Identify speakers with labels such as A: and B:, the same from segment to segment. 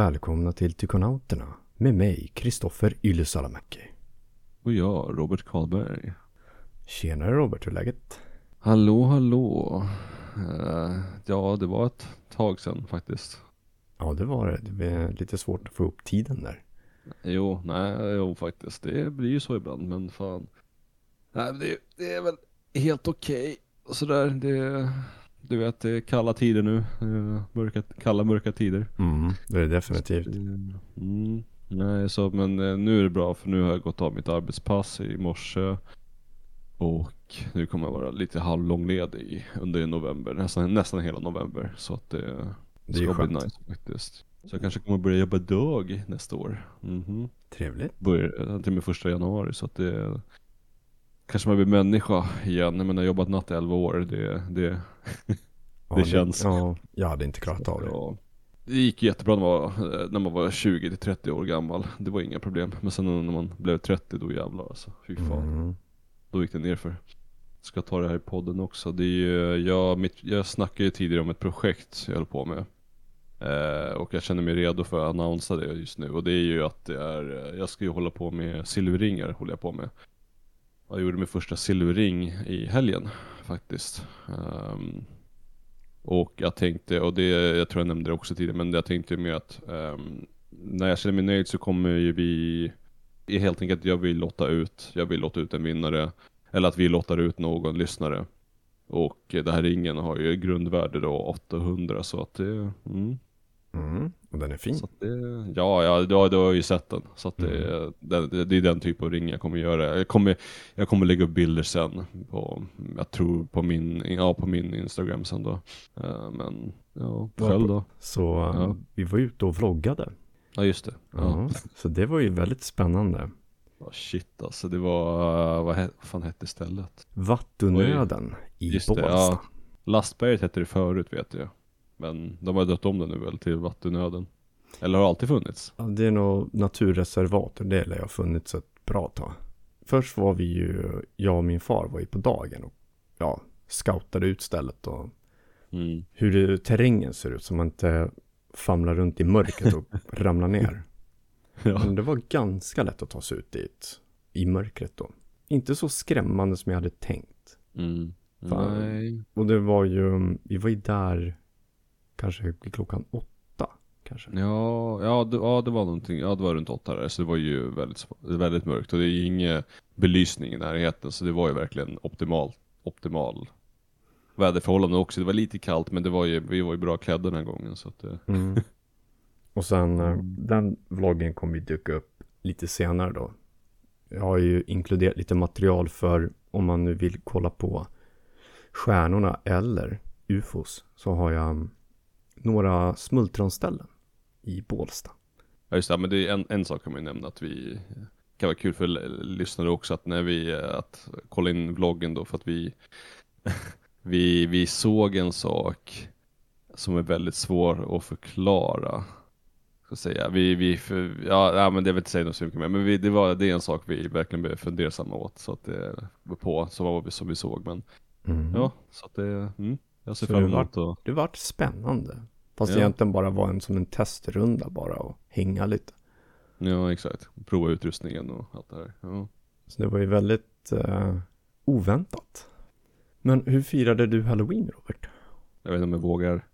A: Välkomna till Tykonauterna med mig, Kristoffer Ylisalamäki.
B: Och jag, Robert Karlberg.
A: Tjenare Robert, hur är läget?
B: Hallå, hallå. Uh, ja, det var ett tag sedan faktiskt.
A: Ja, det var det. Det var lite svårt att få upp tiden där.
B: Jo, nej, jo faktiskt. Det blir ju så ibland, men fan. Nej, det, det är väl helt okej. Okay. Sådär, det, du vet, det är kalla tider nu. Mörka, kalla, mörka tider.
A: Mm, det är det definitivt.
B: Mm, nej, så, men eh, nu är det bra för nu har jag gått av mitt arbetspass i morse. Och nu kommer jag vara lite halvlångledig under november, nästan, nästan hela november. Så att det, det ska bli nice faktiskt. Så jag kanske kommer börja jobba dag nästa år. Mm -hmm.
A: Trevligt.
B: Börjar till och med första januari så att det Kanske man blir människa igen, men jag har jobbat natt i 11 år, det, det,
A: Ja,
B: det känns.
A: Ja, jag hade inte klarat av det.
B: Ja. Det gick jättebra när man var, när man var 20-30 år gammal. Det var inga problem. Men sen när man blev 30 då jävlar alltså. Fy fan.
A: Mm.
B: Då gick det ner för. Ska ta det här i podden också. Det är ju, jag, mitt, jag snackade ju tidigare om ett projekt jag höll på med. Eh, och jag känner mig redo för att annonsa det just nu. Och det är ju att det är, jag ska ju hålla på med silverringar, håller jag på med. Jag gjorde min första silverring i helgen faktiskt. Um, och jag tänkte, och det, jag tror jag nämnde det också tidigare, men jag tänkte med att um, när jag känner mig nöjd så kommer ju vi, helt enkelt jag vill lotta ut, jag vill låta ut en vinnare. Eller att vi lottar ut någon lyssnare. Och det här ringen har ju grundvärde då 800 så att det, mm,
A: Mm, och den är fin.
B: så det, ja, ja du, har, du har ju sett den. Så det,
A: Mm.
B: det, det är den typ av ring jag kommer göra. Jag kommer, jag kommer lägga upp bilder sen på, jag tror på min, ja, på min Instagram sen då. Eh, men, ja, själv då?
A: Så
B: Ja.
A: um, vi var ute och vloggade.
B: Ja, just det. Ja.
A: Ja. Så det var ju väldigt spännande.
B: Ja, shit alltså, det var, eh, vad, fan hette stället?
A: Vattunöden i Bålsta.
B: ja. Lastberget hette det förut vet jag. Men de har döpt om det nu väl till Vattenöden. Eller har det alltid funnits?
A: Ja, det är nog naturreservat och det jag funnits ett bra tag. Först var vi ju, jag och min far var ju på dagen och ja, scoutade ut stället och
B: Mm.
A: hur det, terrängen ser ut så man inte famlar runt i mörkret och ramlar ner.
B: Ja.
A: Men det var ganska lätt att ta sig ut dit i mörkret då. Inte så skrämmande som jag hade tänkt.
B: Mm. Nej.
A: Och det var ju, vi var ju där kanske klockan åtta kanske.
B: Ja, ja, det, ja, det var någonting, ja det var runt åtta där, så det var ju väldigt, väldigt mörkt och det är ju ingen belysning i närheten så det var ju verkligen optimal, optimal väderförhållanden också. Det var lite kallt men det var ju, vi var ju bra klädda den här gången så att det,
A: Mm. Och sen eh, den vloggen kommer ju dyka upp lite senare då. Jag har ju inkluderat lite material för om man nu vill kolla på stjärnorna eller ufos så har jag mm, några smultronställen i Bålsta.
B: ja just det, men det är en, en sak kan man ju nämna att vi, kan vara kul för lyssnare också att när vi, att kolla in vloggen då för att vi, vi, vi såg en sak som är väldigt svår att förklara. Ska säga. Vi, vi, för, ja, men det vill inte säga något så mycket mer, men vi, det, var, det är en sak vi verkligen blev fundersamma åt, så att det var på, som, var vi, som vi såg, men
A: Mm.
B: ja, så att det, mm, jag ser
A: Så
B: fram
A: det var-
B: emot att,
A: Det vart spännande. Fast
B: Ja.
A: egentligen bara var en som en testrunda bara och hänga lite.
B: ja exakt, prova utrustningen och allt det här. Ja.
A: Så det var ju väldigt eh, oväntat. Men hur firade du halloween Robert?
B: Jag vet inte om jag vågar,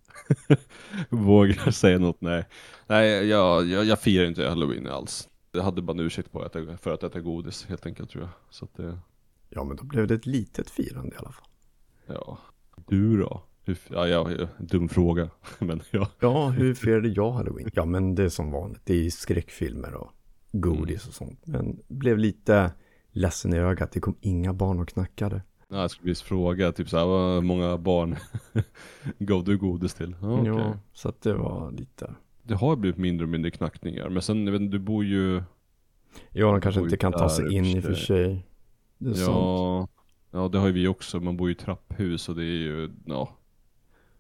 B: vågar säga något, nej. Nej, jag, jag, jag firar inte halloween alls. Jag hade bara en ursäkt på att äta, för att äta godis helt enkelt tror jag. Så att det,
A: Ja men då blev det ett litet firande i alla fall.
B: ja. Du då? Ja, ja, ja, dum fråga. Men ja.
A: Ja, hur firade jag halloween? Ja men det är som vanligt, det är skräckfilmer och godis och sånt. Men blev lite ledsen i ögat, det kom inga barn och knackade.
B: Ja, jag skulle precis fråga, typ såhär, vad många barn gav du godis till? Ja, okej.
A: Ja, så att det var lite...
B: Det har blivit mindre och mindre knackningar, men sen, jag vet inte, du bor ju,
A: Ja, de kanske inte kan ta sig in i och för
B: sig.
A: Det är sant.
B: ja, ja det har ju vi också, man bor ju i trapphus och det är ju, ja.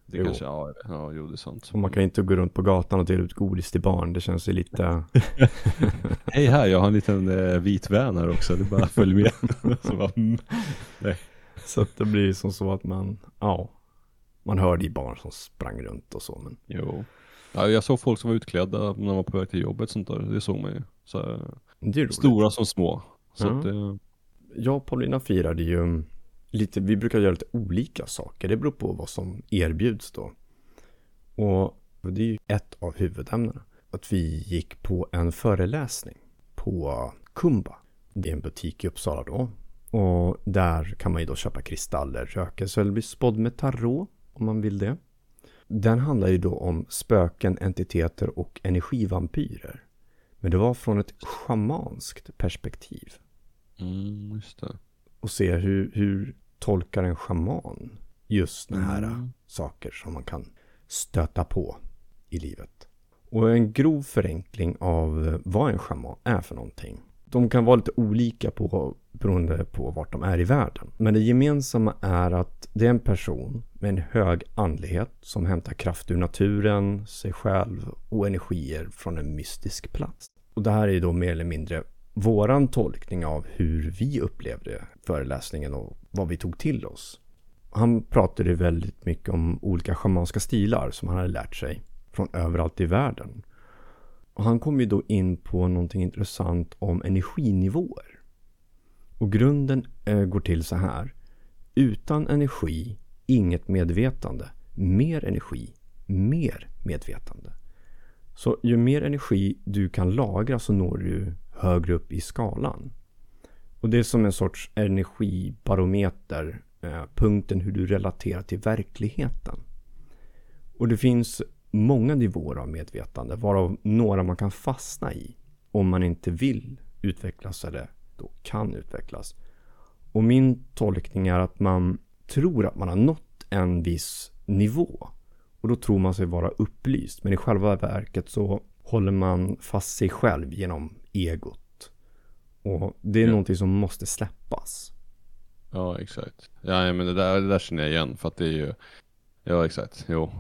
B: Det
A: Jo.
B: kanske, ja, ja, jo det är sant.
A: Och man kan inte gå runt på gatan och dela ut godis till barn. Det känns ju lite...
B: Hej här, jag har en liten eh, vit van här också, det är bara följ med. så bara, mm.
A: Så att det blir som så att man, ja, man hörde ju barn som sprang runt och så. Men
B: Jo. Ja, jag såg folk som var utklädda när man var på väg till jobbet sånt där. Det såg man ju. Så, här,
A: Det är roligt.
B: stora som små. Så
A: Ja.
B: att det,
A: Jag och Paulina firade ju lite, vi brukar göra lite olika saker. Det beror på vad som erbjuds då. Och det är ju ett av huvudämnena. Att vi gick på en föreläsning på Kumba. Det är en butik i Uppsala då. Och där kan man ju då köpa kristaller, rökelse eller bli spådd med tarot om man vill det. Den handlar ju då om spöken, entiteter och energivampyrer. Men det var från ett schamanskt perspektiv
B: mm, just det
A: och se hur, hur tolkar en schaman just såna här
B: Mm.
A: saker som man kan stöta på i livet. Och en grov förenkling av eh, vad en schaman är för någonting. De kan vara lite olika på, beroende på vart de är i världen. Men det gemensamma är att det är en person med en hög andlighet som hämtar kraft ur naturen, sig själv och energier från en mystisk plats. Och det här är då mer eller mindre våran tolkning av hur vi upplevde föreläsningen och vad vi tog till oss. Han pratade väldigt mycket om olika schamanska stilar som han hade lärt sig från överallt i världen. Och han kom ju då in på någonting intressant om energinivåer. Och grunden eh, går till så här. Utan energi, inget medvetande. Mer energi, mer medvetande. Så ju mer energi du kan lagra så når du högre upp i skalan. Och det är som en sorts energibarometer. Eh, punkten hur du relaterar till verkligheten. Och det finns många nivåer av medvetande, varav några man kan fastna i om man inte vill utvecklas eller då kan utvecklas. Och min tolkning är att man tror att man har nått en viss nivå och då tror man sig vara upplyst. Men i själva verket så håller man fast sig själv genom egot. Och det är
B: Ja.
A: någonting som måste släppas.
B: Ja, exakt. Ja, men det där, det där känner jag igen för att det är ju, ja exakt, jo.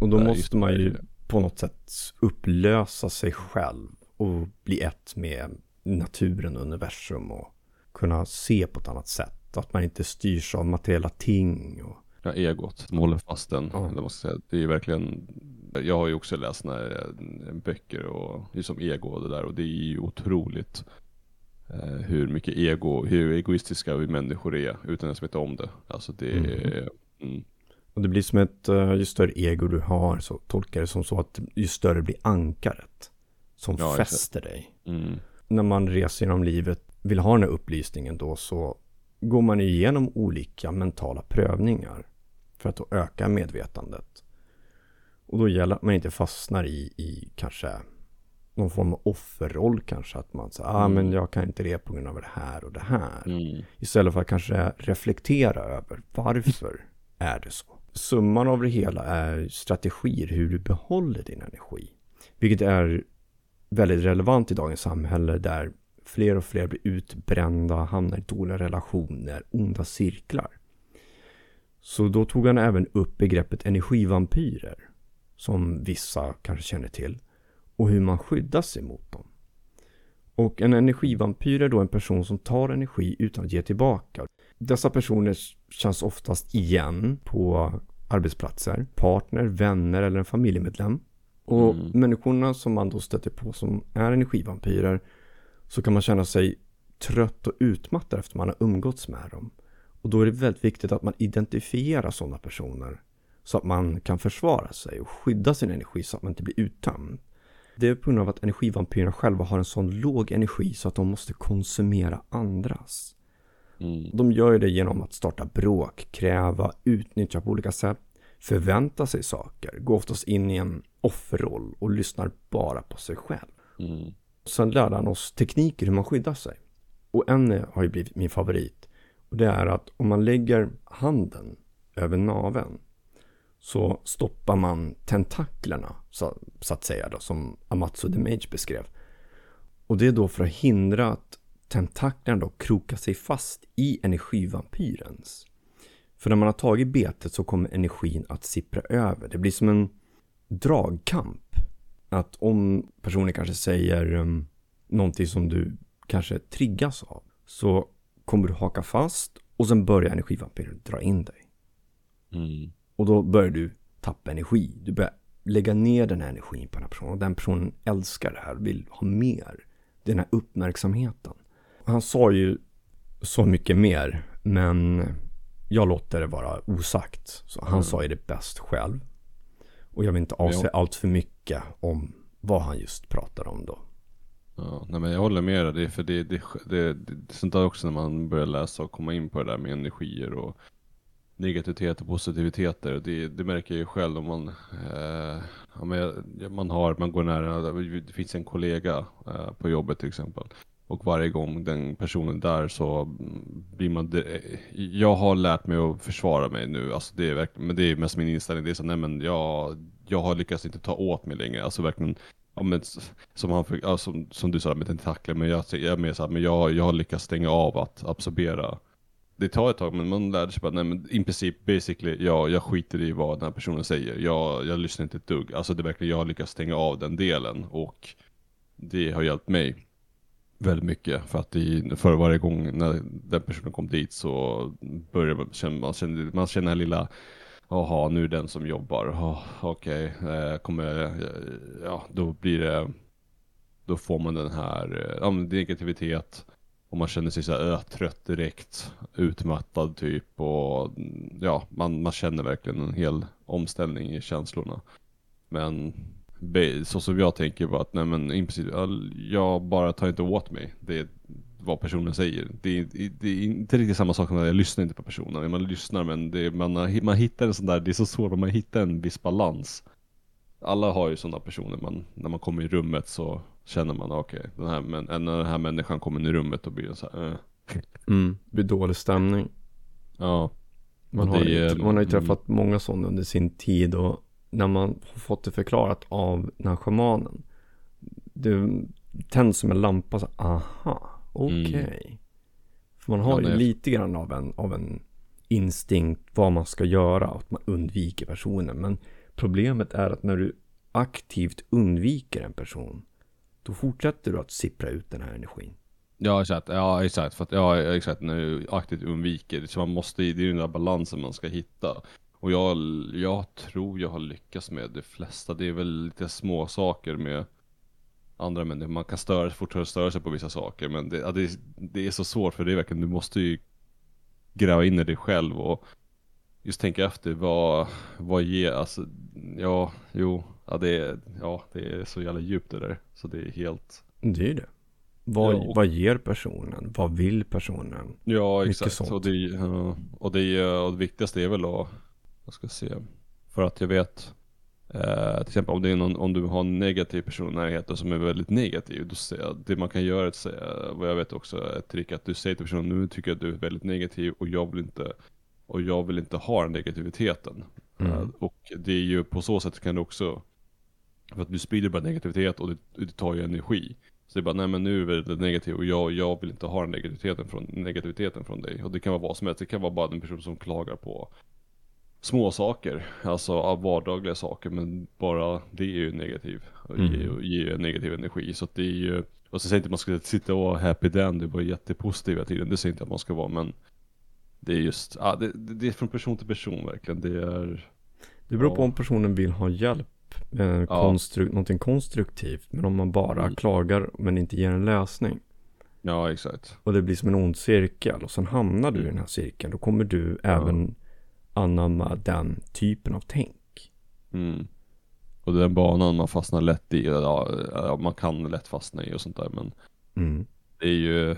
A: Och då måste man ju på något sätt upplösa sig själv och bli ett med naturen och universum och kunna se på ett annat sätt. Att man inte styrs av materiella ting. Och,
B: Ja, egot som håller fast den.
A: Ja.
B: Eller ska säga. Det är verkligen, jag har ju också läst några eh, böcker och som ego och det där och det är ju otroligt eh, hur mycket ego, hur egoistiska vi människor är utan ens veta om det. Alltså det är, mm.
A: och det blir som ett, eh, ju större ego du har så tolkar det som så att ju större blir ankaret. Som
B: Ja,
A: fäster dig.
B: Mm.
A: När man reser genom livet, vill ha den här upplysningen då så går man igenom olika mentala prövningar för att då öka medvetandet. Och då gäller att man inte fastnar i, i kanske någon form av offerroll kanske. Att man säger, ah,
B: Mm.
A: men jag kan inte det på grund av det här och det här.
B: Mm.
A: Istället för att kanske reflektera över varför är det så. Summan av det hela är strategier hur du behåller din energi. Vilket är väldigt relevant i dagens samhälle där fler och fler blir utbrända, hamnar i dåliga relationer, onda cirklar. Så då tog han även upp begreppet energivampyrer, som vissa kanske känner till, och hur man skyddar sig mot dem. Och en energivampyr är då en person som tar energi utan att ge tillbaka. Dessa personer känns oftast igen på arbetsplatser, partner, vänner eller en familjemedlem. Och
B: Mm.
A: människorna som man då stöter på som är energivampyrer så kan man känna sig trött och utmattad efter man har umgåtts med dem. Och då är det väldigt viktigt att man identifierar sådana personer så att man kan försvara sig och skydda sin energi så att man inte blir uttömd. Det är på grund av att energivampyrerna själva har en sån låg energi så att de måste konsumera andras.
B: Mm.
A: De gör ju det genom att starta bråk, kräva, utnyttja på olika sätt, förvänta sig saker, gå oftast in i en offerroll och lyssnar bara på sig själv.
B: Mm.
A: Sen lärde han oss tekniker hur man skyddar sig. Och en har ju blivit min favorit. Och det är att om man lägger handen över naveln så stoppar man tentaklerna, så, så att säga, då, som Amatsu the Mage beskrev. Och det är då för att hindra att tentaklerna då krokar sig fast i energivampyrens. För när man har tagit betet så kommer energin att sippra över. Det blir som en dragkamp. Att om personen kanske säger um, någonting som du kanske triggas av så kommer du haka fast och sen börjar energivampyren dra in dig.
B: Mm.
A: Och då börjar du tappa energi. Du börjar lägga ner den här energin på den här personen. Och den personen älskar det här, vill ha mer. Den här uppmärksamheten. Han sa ju så mycket mer, men jag låter det vara osagt. Så han mm. sa ju det bäst själv. Och jag vill inte avslöja allt för mycket om vad han just pratade om då.
B: Ja, nej men jag håller med dig, för det, det, det, det, sånt där också när man börjar läsa och komma in på det där med energier och negativitet och positiviteter. Det, det märker jag ju själv om man, eh, ja, man, har, man går nära, det finns en kollega eh, på jobbet till exempel. Och varje gång den personen där så blir man, eh, jag har lärt mig att försvara mig nu, alltså det är verkligen, men det är mest min inställning, det är så, nej men jag, jag har lyckats inte ta åt mig längre, alltså verkligen Ja, men, som, han, ja, som, som du sa med tentakler, men jag, jag är mer såhär, men jag, jag har lyckats stänga av att absorbera det tar ett tag men man lärde sig bara, nej men i princip basically, ja, jag skiter i vad den här personen säger. Jag, jag lyssnar inte ett dugg. Alltså det är verkligen, jag har lyckats stänga av den delen och det har hjälpt mig väldigt mycket. För att i, för varje gång när den personen kom dit så började man känna, man känner, man känner den här lilla Jaha, nu är det den som jobbar. Oh, Okej, okay. eh, kommer, eh, ja då blir det, då får man den här, eh, ja negativitet och man känner sig så här, trött direkt, utmattad typ och ja, man, man känner verkligen en hel omställning i känslorna. Men så som jag tänker på att nej men i princip, jag bara tar inte åt mig. Det vad personen säger. Det är, det är inte riktigt samma sak när jag lyssnar inte på personen. Man lyssnar men det man, man hittar en sån där, det är så svårt att man hittar en viss balans. Alla har ju sådana personer, man, när man kommer i rummet så känner man okej, okay, den här, men, när den här människan kommer in i rummet då blir det så här, äh.
A: Mm, det blir dålig stämning.
B: Ja.
A: Man har, ju, man har ju träffat mm. många sådana under sin tid och när man har fått det förklarat av den här shamanen. Det tänds som en lampa så aha, okej. Okay. Mm. För man har ja, ju lite grann av en, av en instinkt vad man ska göra att man undviker personen. Men problemet är att när du aktivt undviker en person då fortsätter du att sippra ut den här energin.
B: Ja exakt, ja exakt, för att, ja exakt, när du aktivt undviker, så man måste, det är den där balansen man ska hitta. Och jag, jag tror jag har lyckats med det flesta, det är väl lite små saker med andra människor, man kan störa, fortfarande störa sig på vissa saker, men det, ja, det, det är så svårt för det är verkligen, du måste ju gräva in i dig själv och just tänka efter vad, vad ger, alltså, ja, jo, ja det är, ja det är så jävla djupt det där. Så det är helt
A: Det är det vad, ja, vad ger personen? Vad vill personen?
B: Ja exakt, och det, och, det, och det viktigaste är väl att, jag ska se, för att jag vet Eh, till exempel om, det är någon, om du har en negativ person närheten som är väldigt negativ. Då säger, det man kan göra är att säga, vad jag vet också, ett trick att du säger till personen, nu tycker jag att du är väldigt negativ och jag vill inte, och jag vill inte ha den negativiteten. Mm. Uh, och det är ju på så sätt kan du också för att du sprider bara negativitet och det, det tar ju energi. Så det är bara, nej men nu är det negativt och jag, jag vill inte ha den negativiteten från, negativiteten från dig. Och det kan vara vad som helst, det kan vara bara en person som klagar på små saker, alltså vardagliga saker, men bara det är ju negativ. Och mm. ger, ger negativ energi. Så det är ju, och så säger inte att man ska sitta och vara happy dandy, bara jättepositiv hela tiden. Det säger inte att man ska vara, men det är just, ja, det, det är från person till person verkligen. Det är
A: Det beror ja. på om personen vill ha hjälp eh, konstru någonting konstruktivt. Men om man bara mm. klagar men inte ger en lösning.
B: Ja, exakt.
A: Och det blir som en ond cirkel. Och sen hamnar du i den här cirkeln. Då kommer du ja. även anamma den typen av tänk.
B: Mm. Och den banan man fastnar lätt i. Ja, man kan lätt fastna i och sånt där. Men mm. det är ju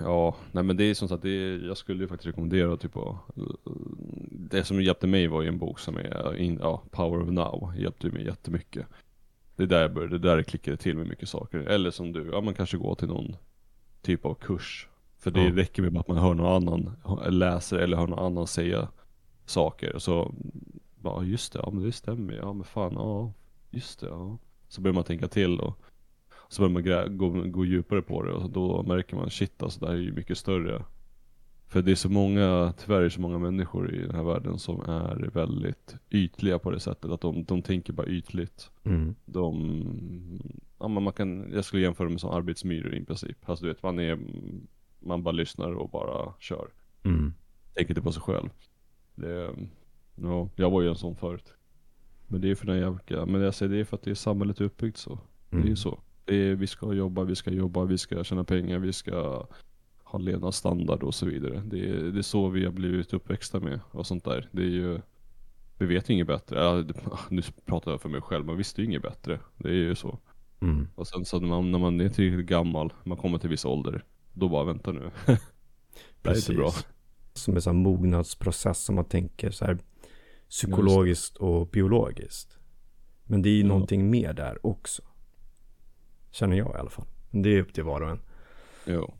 B: Ja, nej men det är som sagt, det är, jag skulle ju faktiskt rekommendera typ att, Det som hjälpte mig var ju en bok som är, in, ja, Power of Now, hjälpte mig jättemycket. Det är där jag började, det är där det klickade till med mycket saker. Eller som du, ja man kanske går till någon typ av kurs. För det mm. räcker med att man hör någon annan, läser eller hör någon annan säga saker. Och så, ja just det, ja men det stämmer, ja men fan, ja, just det, ja. Så börjar man tänka till och så börjar man gå, gå djupare på det och då märker man shit alltså det här är ju mycket större. För det är så många, tyvärr är det så många människor i den här världen som är väldigt ytliga på det sättet. Att de, de tänker bara ytligt. Mm. De, ja men man kan, jag skulle jämföra med som arbetsmyror i princip. Alltså du vet, man är, man bara lyssnar och bara kör. Mm. Tänker inte på sig själv. Det, ja, jag var ju en sån förut. Men det är för den jävla, men jag säger det är för att det är samhället uppbyggt så. Det är
A: Mm.
B: ju så. Det är, vi ska jobba, vi ska jobba, vi ska tjäna pengar, vi ska ha levnadsstandard och så vidare. Det är, det är så vi har blivit uppväxta med och sånt där. Det är ju, vi vet ju inget bättre. Ja, nu pratar jag för mig själv, man visste ju inget bättre. Det är ju så.
A: Mm.
B: Och sen så när man, när man är tillräckligt gammal, man kommer till viss ålder, då bara vänta nu. det är inte bra.
A: Som en sån här mognadsprocess som man tänker så här psykologiskt och biologiskt. Men det är ju
B: Ja.
A: någonting mer där också. Känner jag i alla fall. Det är upp till var och en.
B: Jo.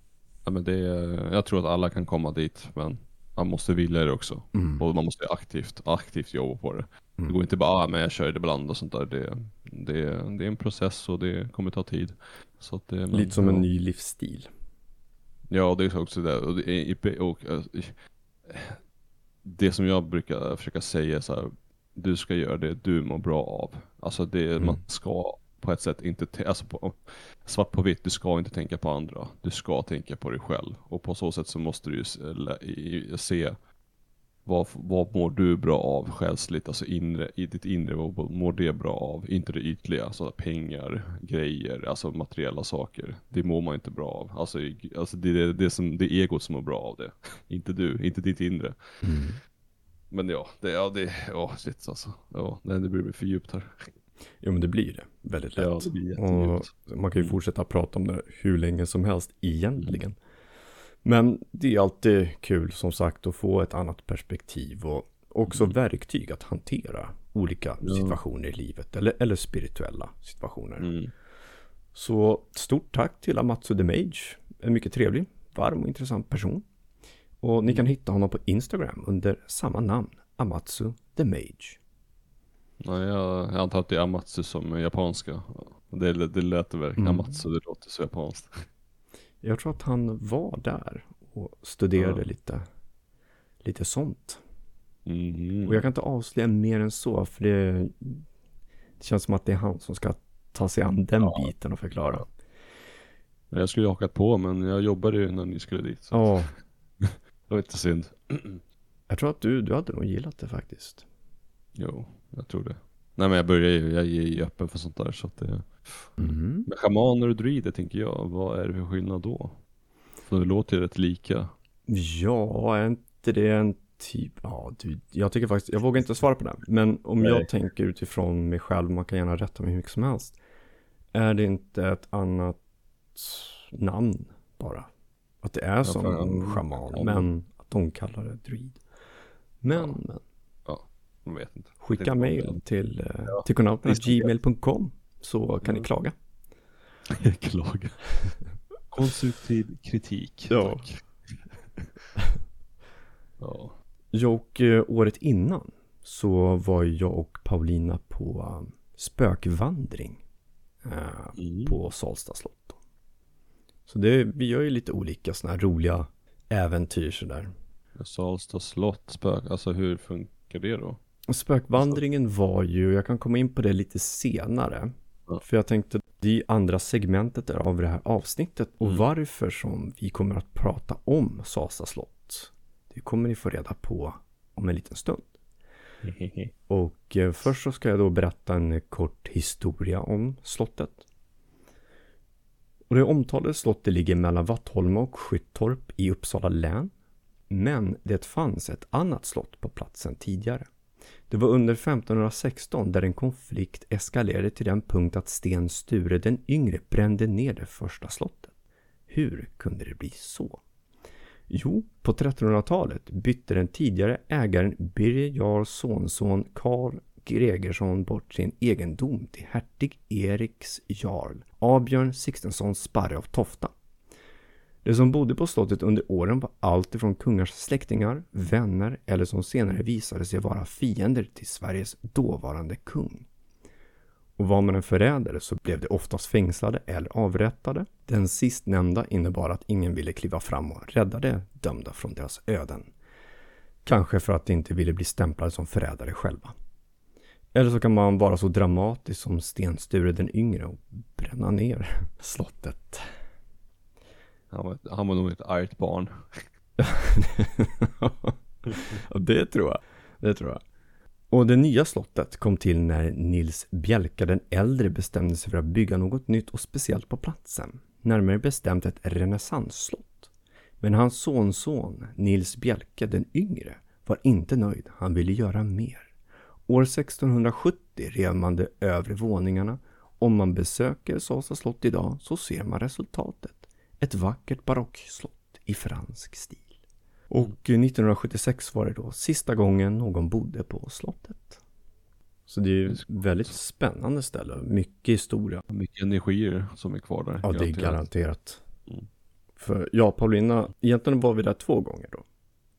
B: Ja, men det är, jag tror att alla kan komma dit, men man måste vilja det också.
A: Mm.
B: Och man måste aktivt, aktivt jobba på det.
A: Mm.
B: Det går inte bara, ah, men jag kör det ibland och sånt där. Det, det, det är en process och det kommer ta tid. Så att det, men,
A: Lite som
B: ja.
A: en ny livsstil.
B: Ja, det är också det. Och det, och, eh, det som jag brukar försöka säga så här, du ska göra det du mår bra av. Alltså det,
A: Mm.
B: man ska på ett sätt inte, alltså på, svart på vitt, du ska inte tänka på andra. Du ska tänka på dig själv. Och på så sätt så måste du ju se vad, vad mår du bra av själsligt, alltså inre, i ditt inre, vad mår det bra av? Inte det ytliga, alltså pengar, grejer, alltså materiella saker. Det mår man inte bra av. Alltså, alltså det är det, som, det är egot som mår bra av det. inte du, inte ditt inre.
A: Mm.
B: Men ja, det, ja, det, ja shit alltså. Ja, nej, det blir för djupt här.
A: Jo men det blir det väldigt lätt.
B: Ja, det blir
A: och
B: jättedjupt.
A: man kan ju fortsätta prata om det hur länge som helst egentligen. Men det är alltid kul som sagt att få ett annat perspektiv och också
B: Mm.
A: verktyg att hantera olika situationer i livet eller, eller spirituella situationer.
B: Mm.
A: Så stort tack till Amatsu the Mage. En mycket trevlig, varm och intressant person. Och ni kan hitta honom på Instagram under samma namn, Amatsu the Mage.
B: Ja, jag, antar att det är Amatsu som är japanska. Det, det lät verkligen,
A: Mm.
B: Amatsu, det låter så japanskt.
A: Jag tror att han var där och studerade
B: Ja.
A: lite, lite sånt.
B: Mhm.
A: Och jag kan inte avslöja mer än så, för det, det känns som att det är han som ska ta sig an den
B: Ja.
A: biten och förklara.
B: Jag skulle ju hakat på men jag jobbade ju när ni skulle dit.
A: Ja,
B: det var inte synd.
A: jag tror att du, du hade nog gillat det faktiskt.
B: Jo, jag tror det. Nej men jag börjar ju, jag är ju öppen för sånt där så att det
A: Mm.
B: Men shamaner och druider tänker jag, vad är det för skillnad då? För det låter ju rätt lika.
A: Ja, är inte det en typ, ja du, jag tycker faktiskt, jag vågar inte svara på det. Men om
B: Nej.
A: jag tänker utifrån mig själv, man kan gärna rätta mig hur mycket som helst. Är det inte ett annat namn bara? Att det är som
B: fan,
A: shaman,
B: ja.
A: men att de kallar det druid. Men, men
B: Jag vet inte.
A: skicka mail till, eh,
B: Ja.
A: till konauterna.gmail.com så kan ni
B: Ja.
A: klaga.
B: Klaga. Konstruktiv kritik.
A: Ja.
B: Tack. ja.
A: Och eh, året innan så var jag och Paulina på um, spökvandring eh,
B: Mm.
A: på Salsta slott. Så det, vi gör ju lite olika sådana här roliga äventyr sådär.
B: Salsta slott, spök, alltså hur funkar det då?
A: Spökvandringen var ju, jag kan komma in på det lite senare.
B: Ja.
A: För jag tänkte, det är andra segmentet av det här avsnittet. Och
B: Mm.
A: varför som vi kommer att prata om Salsta slott. Det kommer ni få reda på om en liten stund. Och eh, först så ska jag då berätta en kort historia om slottet. Och det omtalade slottet ligger mellan Vattholma och Skyttorp i Uppsala län. Men det fanns ett annat slott på platsen tidigare. Det var under 1516 där en konflikt eskalerade till den punkt att Sten Sture den yngre brände ner det första slottet. Hur kunde det bli så? Jo, på 1300-talet bytte den tidigare ägaren Birger Jarls sonson Karl Gregersson bort sin egendom till hertig Eriks Jarl, Abjörn Sixtensson Sparre av Tofta. De som bodde på slottet under åren var allt ifrån kungars släktingar, vänner eller som senare visade sig vara fiender till Sveriges dåvarande kung. Och var man en förrädare så blev de oftast fängslade eller avrättade. Den sistnämnda innebar att ingen ville kliva fram och rädda de dömda från deras öden. Kanske för att de inte ville bli stämplade som förrädare själva. Eller så kan man vara så dramatisk som Sten Sture den yngre och bränna ner slottet.
B: Han var, han var nog ett argt barn.
A: ja, det tror jag. Det tror jag. Och det nya slottet kom till när Nils Bjelka den äldre bestämde sig för att bygga något nytt och speciellt på platsen. Närmare bestämt ett renässansslott. Men hans sonson Nils Bjelke den yngre var inte nöjd. Han ville göra mer. År 1670 rev man de övre våningarna. Om man besöker Sasa slott idag så ser man resultatet. Ett vackert barockslott i fransk stil. Och 1976 var det då sista gången någon bodde på slottet. Så det är ju ett väldigt spännande ställe, mycket historia.
B: Mycket energier som är kvar där.
A: Ja, det är garanterat. Mm. För jag och Paulina, egentligen var vi där två gånger då.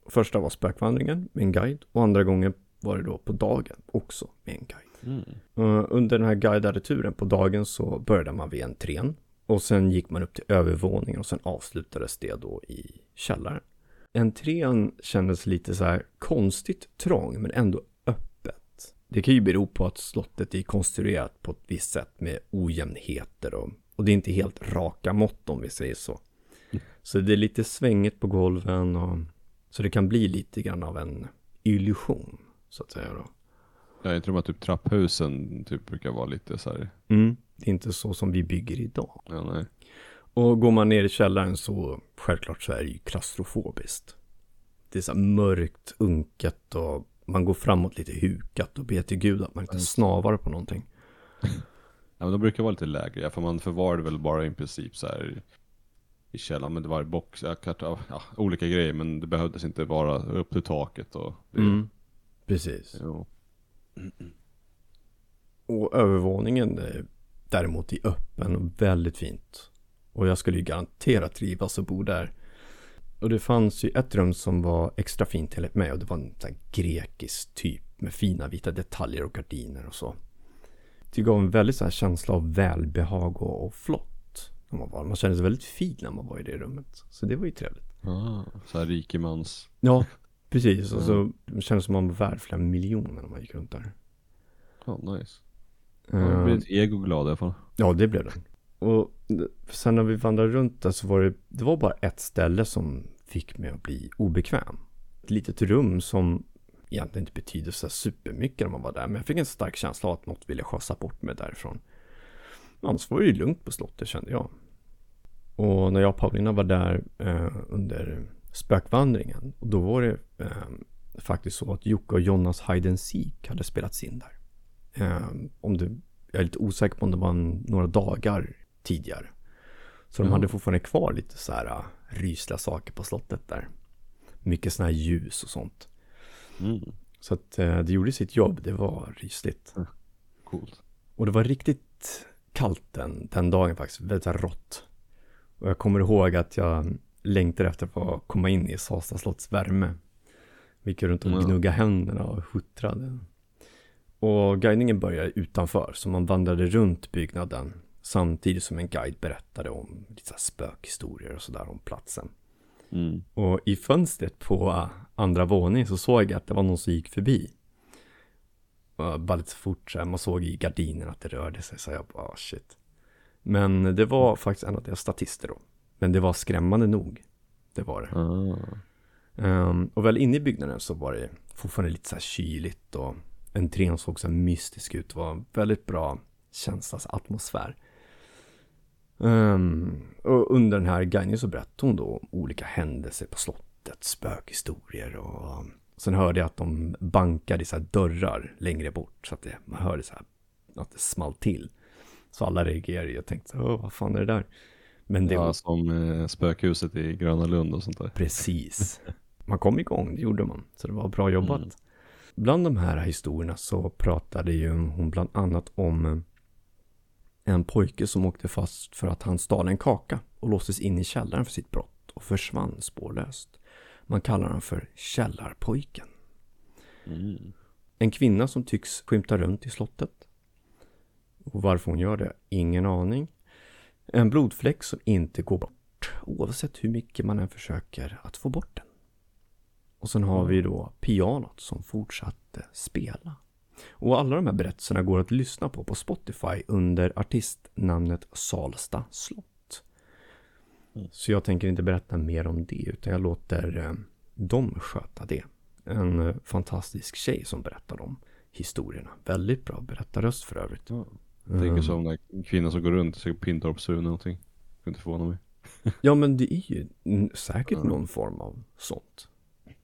A: Första var spökvandringen med en guide och andra gången var det då på dagen också med en guide. Mm. Uh, under den här guidade turen på dagen så började man vid entrén och sen gick man upp till övervåningen och sen avslutades det då i källaren. Entrén kändes lite så här konstigt trång men ändå öppet. Det kan ju bero på att slottet är konstruerat på ett visst sätt med ojämnheter och, och det är inte helt raka mått om vi säger så. Så det är lite svängigt på golven och så det kan bli lite grann av en illusion så att säga då.
B: Ja, jag tror att typ trapphusen typ brukar vara lite så här.
A: Mm, det är inte så som vi bygger idag.
B: Ja.
A: Och går man ner i källaren så självklart så är det ju klaustrofobiskt. Det är så här mörkt, unket och man går framåt lite hukat och ber till gud att man inte snavar på någonting.
B: Ja men de brukar vara lite lägre, för man förvarade väl bara i princip så här i källaren, men det var i box, ja, ja, olika grejer, men det behövdes inte vara upp till taket och det,
A: mm, Precis. Jo. Och övervåningen är däremot i öppen och väldigt fint. Och jag skulle ju garanterat trivas och bo där. Och det fanns ju ett rum som var extra fint enligt mig och det var en sån grekisk typ med fina vita detaljer och gardiner och så. Det gav en väldigt sån känsla av välbehag och, och flott. När man, var. man kände sig väldigt fin när man var i det rummet. Så det var ju trevligt.
B: Ah, så här rikemans.
A: Ja, precis. Och så det kändes som man var värd flera miljoner när man gick runt där.
B: Ja, oh, nice. Ja, det blev ett ego glad i alla fall.
A: Ja, det blev det. Och sen när vi vandrade runt där så var det, det var bara ett ställe som fick mig att bli obekväm. Ett litet rum som egentligen inte betyder så supermycket när man var där. Men jag fick en stark känsla av att något ville skjutsa bort mig därifrån. Annars var det ju lugnt på slottet kände jag. Och när jag och Paulina var där eh, under spökvandringen. Och då var det eh, faktiskt så att Jocke och Jonas Hide and Seek hade spelats in där. Eh, om det, jag är lite osäker på om det var en, några dagar tidigare. Så de hade fortfarande kvar lite så här uh, rysliga saker på slottet där. Mycket sådana här ljus och sånt. Mm. Så att uh, det gjorde sitt jobb, det var rysligt. Mm.
B: Coolt.
A: Och det var riktigt kallt den, den dagen faktiskt, väldigt så här rått. Och jag kommer ihåg att jag längtade efter att komma in i Sasa slotts värme. Vi gick runt och mm. gnuggade händerna och huttrade. Och guidningen började utanför, så man vandrade runt byggnaden Samtidigt som en guide berättade om lite spökhistorier och sådär om platsen. Mm. Och i fönstret på andra våningen så såg jag att det var någon som gick förbi. Och bara lite fort så här, man såg i gardinen att det rörde sig så jag bara ah, shit. Men det var faktiskt en av deras statister då. Men det var skrämmande nog. Det var det. Ah. Um, och väl inne i byggnaden så var det fortfarande lite så här kyligt och entrén såg så mystisk ut. Det var en väldigt bra känsla, atmosfär. Um, och under den här guidningen så berättade hon då om olika händelser på slottet, spökhistorier och sen hörde jag att de bankade i så dörrar längre bort så att det, man hörde så här att det small till. Så alla reagerade och tänkte, Åh, vad fan är det där?
B: Men det ja, var... som eh, spökhuset i Gröna Lund och sånt där.
A: Precis. Man kom igång, det gjorde man. Så det var bra jobbat. Mm. Bland de här historierna så pratade ju hon bland annat om en pojke som åkte fast för att han stal en kaka och låstes in i källaren för sitt brott och försvann spårlöst. Man kallar honom för Källarpojken. Mm. En kvinna som tycks skymta runt i slottet. Och varför hon gör det, ingen aning. En blodfläck som inte går bort, oavsett hur mycket man än försöker att få bort den. Och sen har vi då pianot som fortsatte spela. Och alla de här berättelserna går att lyssna på på Spotify under artistnamnet Salsta slott. Mm. Så jag tänker inte berätta mer om det utan jag låter eh, dem sköta det. En eh, fantastisk tjej som berättar om historierna. Väldigt bra berättarröst för övrigt.
B: Ja. Jag tänker som den där kvinnan som går runt, säkert Pintorpsfrun eller någonting. Skulle inte förvåna mig.
A: Ja, men det är ju säkert någon form av sånt.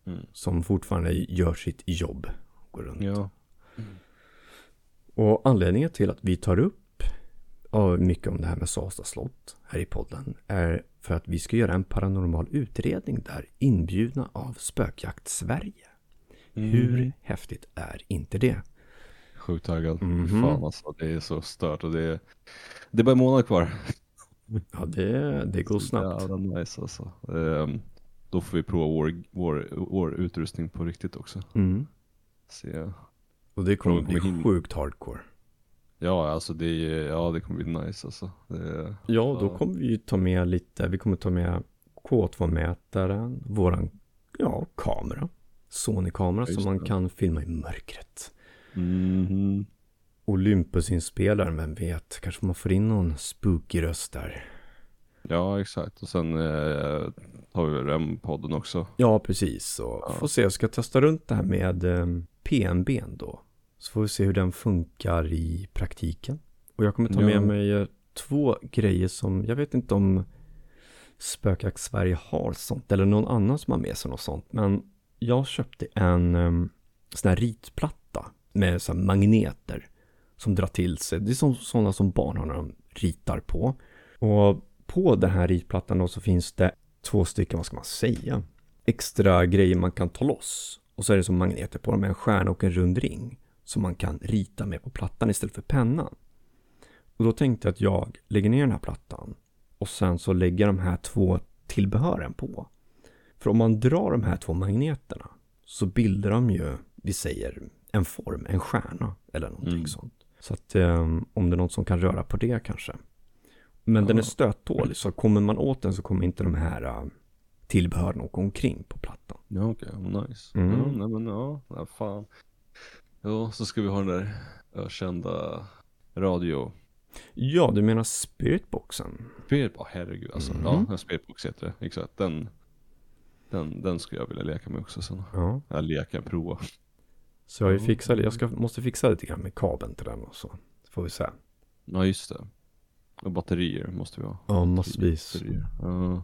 B: Mm.
A: Som fortfarande gör sitt jobb. Går runt.
B: Ja.
A: Och anledningen till att vi tar upp mycket om det här med Sasta slott här i podden är för att vi ska göra en paranormal utredning där inbjudna av Spökjakt Sverige.
B: Mm.
A: Hur häftigt är inte det?
B: Sjukt taggad.
A: Mhm.
B: Fan alltså, det är så stört och det är, det är bara en månad kvar.
A: Ja, det, det går snabbt.
B: Jävla nice alltså. Ehm, då får vi prova vår, vår, vår utrustning på riktigt också.
A: Mm.
B: Se.
A: Och det kommer
B: Frågan
A: bli
B: kommer hin-
A: sjukt hardcore.
B: Ja alltså det ja det kommer bli nice alltså. Det
A: Ja, då
B: Ja.
A: kommer vi ju ta med lite, vi kommer ta med K2-mätaren, våran, ja, kamera. Sony-kamera som man
B: det.
A: kan filma i mörkret.
B: Mhm.
A: Olympus-inspelaren, vem vet, kanske man får in någon spooky röst där.
B: Ja exakt och sen eh, tar vi REM-podden också.
A: Ja, precis. Och
B: Ja.
A: får se, jag ska testa runt det här med eh, PNB då. Så får vi se hur den funkar i praktiken. Och jag kommer ta med
B: Ja.
A: mig eh, två grejer som, jag vet inte om Spökjakt Sverige har sånt, eller någon annan som har med sig något sånt. Men jag köpte en um, sån här ritplatta med så här magneter som drar till sig. Det är som, sådana som barn har när de ritar på. Och på den här ritplattan då så finns det två stycken, vad ska man säga, extra grejer man kan ta loss. Och så är det som magneter på dem med en stjärna och en rund ring som man kan rita med på plattan istället för pennan. Och då tänkte jag att jag lägger ner den här plattan och sen så lägger de här två tillbehören på. För om man drar de här två magneterna så bildar de ju, vi säger, en form, en stjärna eller någonting
B: Mm.
A: sånt. Så att eh, om det är något som kan röra på det kanske. Men den är
B: Ja.
A: stöttålig så kommer man åt den så kommer inte de här eh, tillbehören åka omkring på plattan.
B: Ja okej, nice.
A: Mm.
B: Ja, nej men ja, nej, fan. Ja, så ska vi ha den där ökända radio.
A: Ja, du menar spiritboxen?
B: Spirit, oh, herregud alltså.
A: Mhm.
B: Ja, en spiritbox heter det. Exakt, den, den, den skulle jag vilja leka med också sen.
A: Ja.
B: Ja, leka, prova.
A: Så jag
B: Ja.
A: fixat, jag ska, måste fixa lite grann med kabeln till den och så. Så får vi se.
B: Ja just det. Och batterier måste vi ha.
A: Ja, massvis.
B: Ja.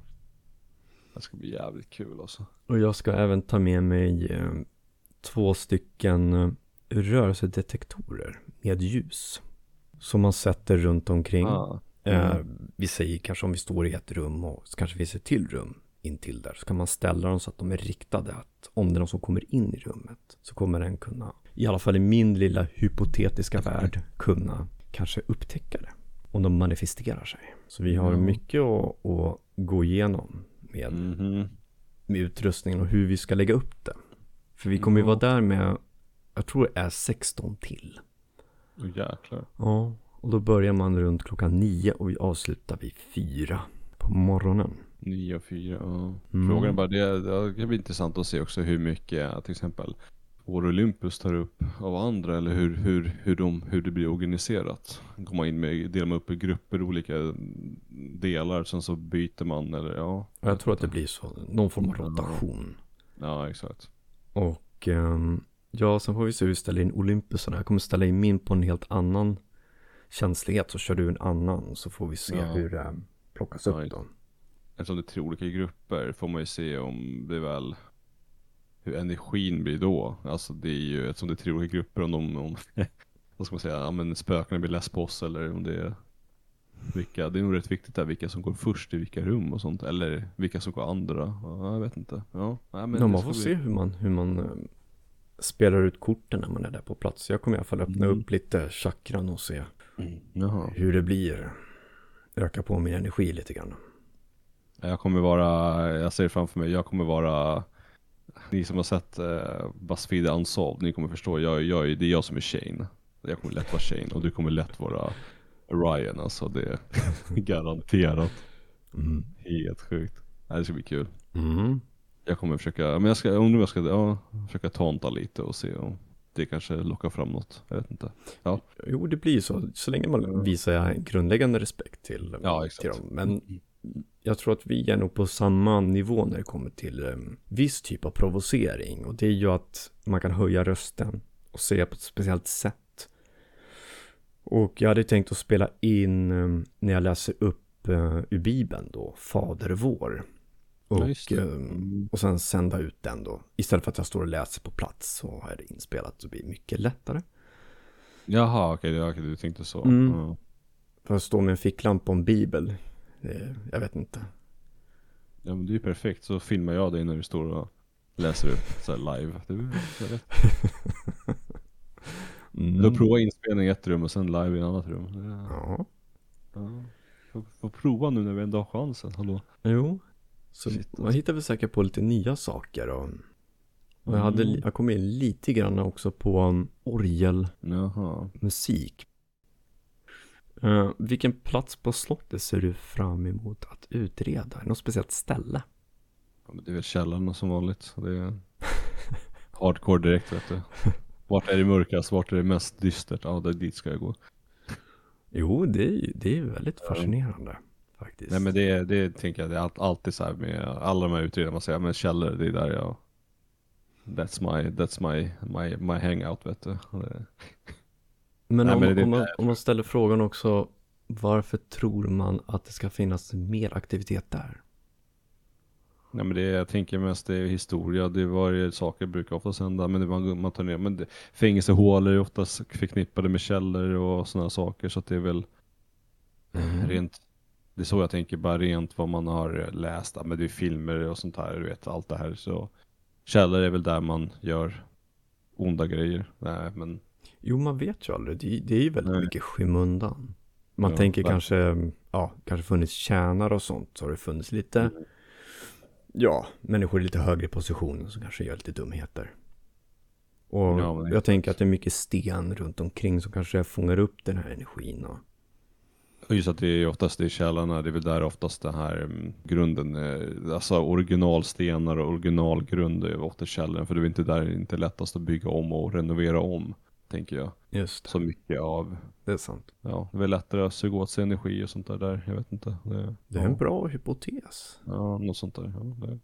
B: Det ska bli jävligt kul alltså.
A: Och jag ska även ta med mig eh, två stycken eh, rörelsedetektorer med ljus. Som man sätter runt omkring.
B: Ah.
A: Eh,
B: Mm.
A: vi säger kanske om vi står i ett rum och så kanske finns ett till rum intill där. Så kan man ställa dem så att de är riktade. Att om det är någon som kommer in i rummet så kommer den kunna, i alla fall i min lilla hypotetiska värld, kunna kanske upptäcka det. Om de manifesterar sig. Så vi har
B: Ja.
A: mycket att, att gå igenom med
B: Mhm.
A: med utrustningen och hur vi ska lägga upp det. För vi kommer ju vara där med, jag tror det är 16 till.
B: Åh jäklar.
A: Ja, och då börjar man runt klockan nio och vi avslutar vid fyra på morgonen.
B: 9 och 4, ja.
A: Mm.
B: Frågan är bara, det, det blir intressant att se också hur mycket till exempel vår Olympus tar upp av andra eller hur, hur, hur, de, hur det blir organiserat. Komma in med, dela upp i grupper, olika delar, sen så byter man eller ja.
A: Jag tror att det blir så, någon form av
B: Ja.
A: rotation.
B: Ja exakt.
A: Och ehm, ja, sen får vi se hur vi ställer in Olympusarna. Jag kommer ställa in min på en helt annan känslighet, så kör du en annan så får vi se
B: Ja.
A: hur det plockas
B: Ja,
A: upp
B: just
A: då.
B: Eftersom det är tre olika grupper får man ju se om det väl hur energin blir då. Alltså det är ju, eftersom det är tre olika grupper om de, om, vad ska man säga, ja men spökena blir less på oss eller om det är vilka, det är nog rätt viktigt där vilka som går först i vilka rum och sånt. Eller vilka som går andra. Ja, jag vet inte. Ja, nej, men
A: Ja, man får
B: bli-
A: se hur man, hur man eh, spelar ut korten när man är där på plats. Jag kommer i alla fall öppna
B: Mm.
A: upp lite chakran och se
B: Jaha.
A: hur det blir. Öka på min energi lite grann.
B: Jag kommer vara, jag ser framför mig, jag kommer vara Ni som har sett uh, Buzzfeed Unsolved, ni kommer förstå, jag, jag, det är jag som är Shane. Jag kommer lätt vara Shane och du kommer lätt vara Ryan alltså, det är garanterat.
A: Mm.
B: Helt sjukt. Det ska bli kul.
A: Mm.
B: Jag kommer försöka, men jag ska, om jag ska, ja, försöka tanta lite och se om det kanske lockar fram något, jag vet inte.
A: Jo, det blir så. Så länge man visar grundläggande respekt till,
B: Ja
A: till dem. Men jag tror att vi är nog på samma nivå när det kommer till um, viss typ av provocering. Och det är ju att man kan höja rösten och se på ett speciellt sätt. Och jag hade tänkt att spela in eh, när jag läser upp uh, ur Bibeln då, Fader vår. Och,
B: Ja,
A: eh, och sen sända ut den då. Istället för att jag står och läser på plats så har jag det inspelat så det blir mycket lättare.
B: Jaha, okej, okay, okay, du tänkte så.
A: Mm.
B: Ja.
A: För att stå med en ficklampa och en bibel, det, jag vet inte.
B: ja, men det är ju perfekt. Så filmar jag dig när du står och läser upp så live. Det är rätt.
A: Mm.
B: Då prova inspelning i ett rum och sen live i ett annat rum. Ja.
A: Ja.
B: Får, får prova nu när vi ändå har chansen, hallå?
A: jo. Så
B: Shit,
A: man hittar väl säkert på lite nya saker och, och jag, hade,
B: Mm.
A: jag kom in lite grann också på orgelmusik. Uh, vilken plats på slottet ser du fram emot att utreda? Något speciellt ställe?
B: Ja, men det är väl källaren som vanligt. Det är hardcore direkt vet du. Vart är det mörkast? Vart är det mest dystert? Ja, det, dit ska jag gå.
A: Jo, det är ju det är väldigt
B: Ja.
A: fascinerande faktiskt.
B: Nej men det, det tänker jag, det är all- alltid så här med alla de här utredarna, man säger men källor, det är där jag That's my, that's my, my, my hangout vet du.
A: Men,
B: Nej,
A: om,
B: men det
A: om, man, om man ställer frågan också, varför tror man att det ska finnas mer aktivitet där?
B: nej men det, jag tänker mest det är historia, det var ju saker brukar oftast hända, men det man, man tar ner, men det, fängelsehålor är oftast förknippade med källor och sådana saker, så att det är väl
A: Mm.
B: rent det är så jag tänker, bara rent vad man har läst, men det är filmer och sånt här, du vet allt det här så Källor är väl där man gör onda grejer, nej men
A: Jo, man vet ju aldrig. Det, det är ju väldigt
B: Nej.
A: mycket skymundan. Man
B: Ja,
A: tänker
B: verkligen.
A: kanske, ja, kanske funnits tjänare och sånt. Så har det funnits lite,
B: Mm.
A: ja, människor i lite högre positioner som kanske gör lite dumheter. Och
B: Ja,
A: jag tänker att det är mycket sten runt omkring som kanske fångar upp den här energin. Och,
B: Just att det är oftast det är källorna, det är väl där oftast den här mm, grunden, alltså originalstenar och originalgrund är ofta källorna, för det är inte där det är inte lättast att bygga om och renovera om, tänker jag.
A: just det,
B: Så mycket av,
A: det är sant.
B: ja, det är väl lättare att suga åt sig energi och sånt där, där. jag vet inte. Det,
A: Det är
B: ja,
A: en bra hypotes.
B: Ja, något sånt där. Ja, det.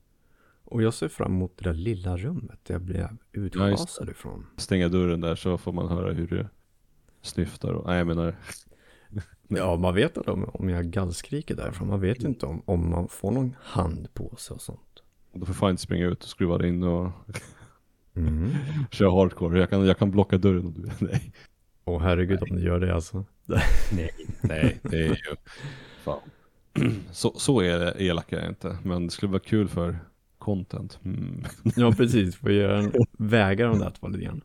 A: Och jag ser fram emot det där lilla rummet jag blev
B: Ja,
A: utschasad ifrån.
B: Stänga dörren där så får man höra hur det snyftar och, nej jag menar,
A: Ja, man vet inte om, om jag gallskriker därifrån. Man vet inte om, om man får någon hand på sig och sånt.
B: då får fan inte springa ut och skruva in och
A: Mm.
B: köra hardcore. Jag kan, jag kan blocka dörren om du vill. Nej.
A: Åh herregud om du gör det alltså.
B: Nej, nej, det är ju fan. Så, så är det elak är jag inte, men det skulle vara kul för content. Mm.
A: Ja, precis. Får göra en väga de där två lite grann.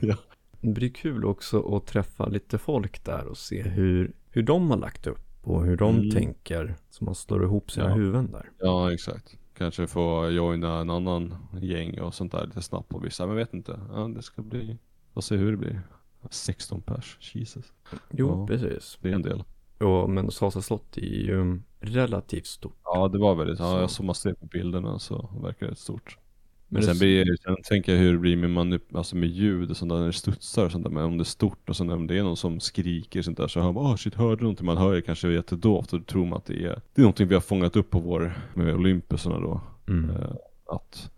B: ja.
A: Det blir kul också att träffa lite folk där och se hur, hur de har lagt upp och hur de
B: Mm.
A: tänker. Så man slår ihop sina
B: Ja.
A: huvuden där.
B: ja, exakt. Kanske få joina en annan gäng och sånt där lite snabbt på vissa, men jag vet inte. Ja, det ska bli, får se hur det blir. 16 pers, Jesus.
A: Jo,
B: Ja.
A: precis.
B: Det är en del.
A: Och, men Sasa slott är ju relativt stort.
B: Ja, det var väldigt, ja, jag såg massor på bilderna så verkar det stort.
A: Men
B: sen, blir, sen tänker jag hur det blir med, manup- alltså med ljud och sånt där när det studsar och sånt där. Men om det är stort och sånt där, om det är någon som skriker och sånt där så hör man åh shit, hörde du någonting? Man hör det kanske jättedovt och då tror man att det är, det är någonting vi har fångat upp på vår, med Olympusarna då.
A: Mm.
B: Eh, att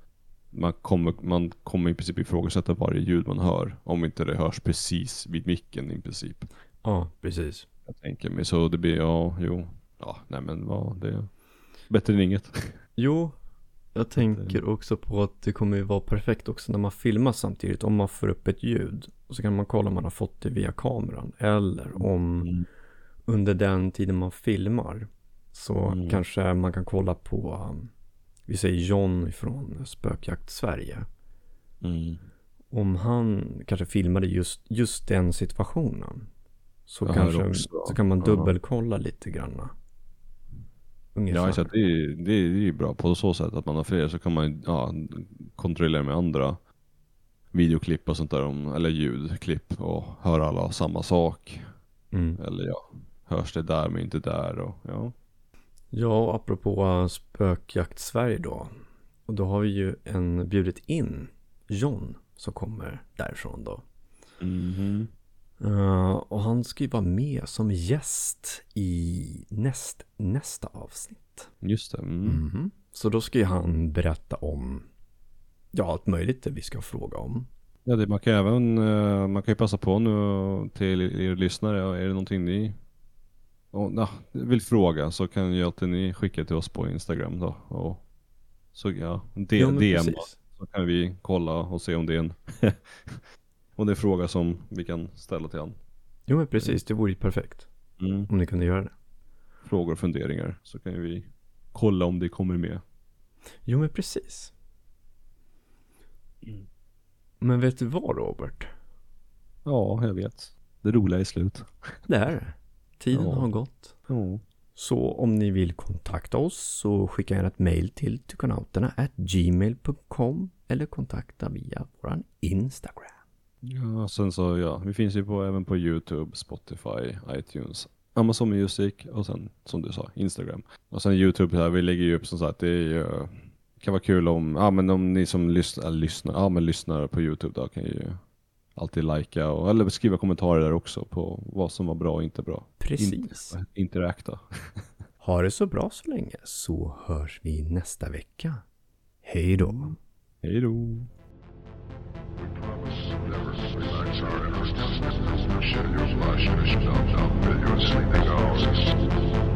B: man kommer, man kommer i princip ifrågasätta varje ljud man hör. Om inte det hörs precis vid micken i princip.
A: Ja, precis.
B: Jag tänker mig. Så det blir, ja, jo. Ja, nej men vad, det är bättre än inget.
A: Jo, jag tänker också på att det kommer ju vara perfekt också när man filmar samtidigt. Om man får upp ett ljud. Och så kan man kolla om man har fått det via kameran. Eller om
B: Mm.
A: under den tiden man filmar. Så
B: Mm.
A: kanske man kan kolla på, um, vi säger John från Spökjakt Sverige.
B: Mm.
A: Om han kanske filmade just, just den situationen. Så
B: Jag
A: kanske så kan man
B: Ja.
A: dubbelkolla lite grann. Ungefär.
B: Ja, så att det, är, det, är, ju bra på så sätt att man har fler så kan man ja, kontrollera med andra videoklipp och sånt där, om, eller ljudklipp och höra alla samma sak.
A: Mm.
B: Eller ja, hörs det där men inte där och ja.
A: Ja, och apropå uh, spökjakt Sverige då. Och då har vi ju en bjudit in John som kommer därifrån då.
B: Mhm.
A: Uh, och han ska ju vara med som gäst i näst, nästa avsnitt.
B: Just det. Mm.
A: Mhm. Så då ska ju han berätta om, ja allt möjligt det vi ska fråga om.
B: Ja, det, man kan även, eh, man kan ju passa på nu till er lyssnare, är det någonting ni och, na, vill fråga så kan ju alltid ni skicka till oss på Instagram då. Och, så ja, D-
A: men
B: DM
A: precis.
B: så kan vi kolla och se om det är en om det är en fråga som vi kan ställa till han.
A: Jo men precis, det vore ju perfekt
B: Mm.
A: om ni kunde göra det.
B: Frågor och funderingar så kan vi kolla om det kommer med.
A: Jo men precis. Men vet du vad Robert?
B: Ja, jag vet. Det roliga är slut.
A: Det är det. Tiden
B: Ja.
A: har gått.
B: Ja.
A: Så om ni vill kontakta oss så skicka gärna ett mail till tykonauterna gmail.com eller kontakta via våran Instagram.
B: Ja, sen så ja, vi finns ju på, även på YouTube, Spotify, iTunes, Amazon Music och sen som du sa, Instagram. Och sen YouTube här, vi lägger ju upp som sagt, det ju, kan vara kul om, ja men om ni som lyssnar, äh, lyssnar, ja men lyssnar på YouTube då kan ju alltid likea och, eller skriva kommentarer där också på vad som var bra och inte bra.
A: Precis.
B: Inter- interakta.
A: Ha det så bra så länge så hörs vi nästa vecka. Hej då.
B: Hej då!
C: Share your flash and shut up, up in your sleeping hours.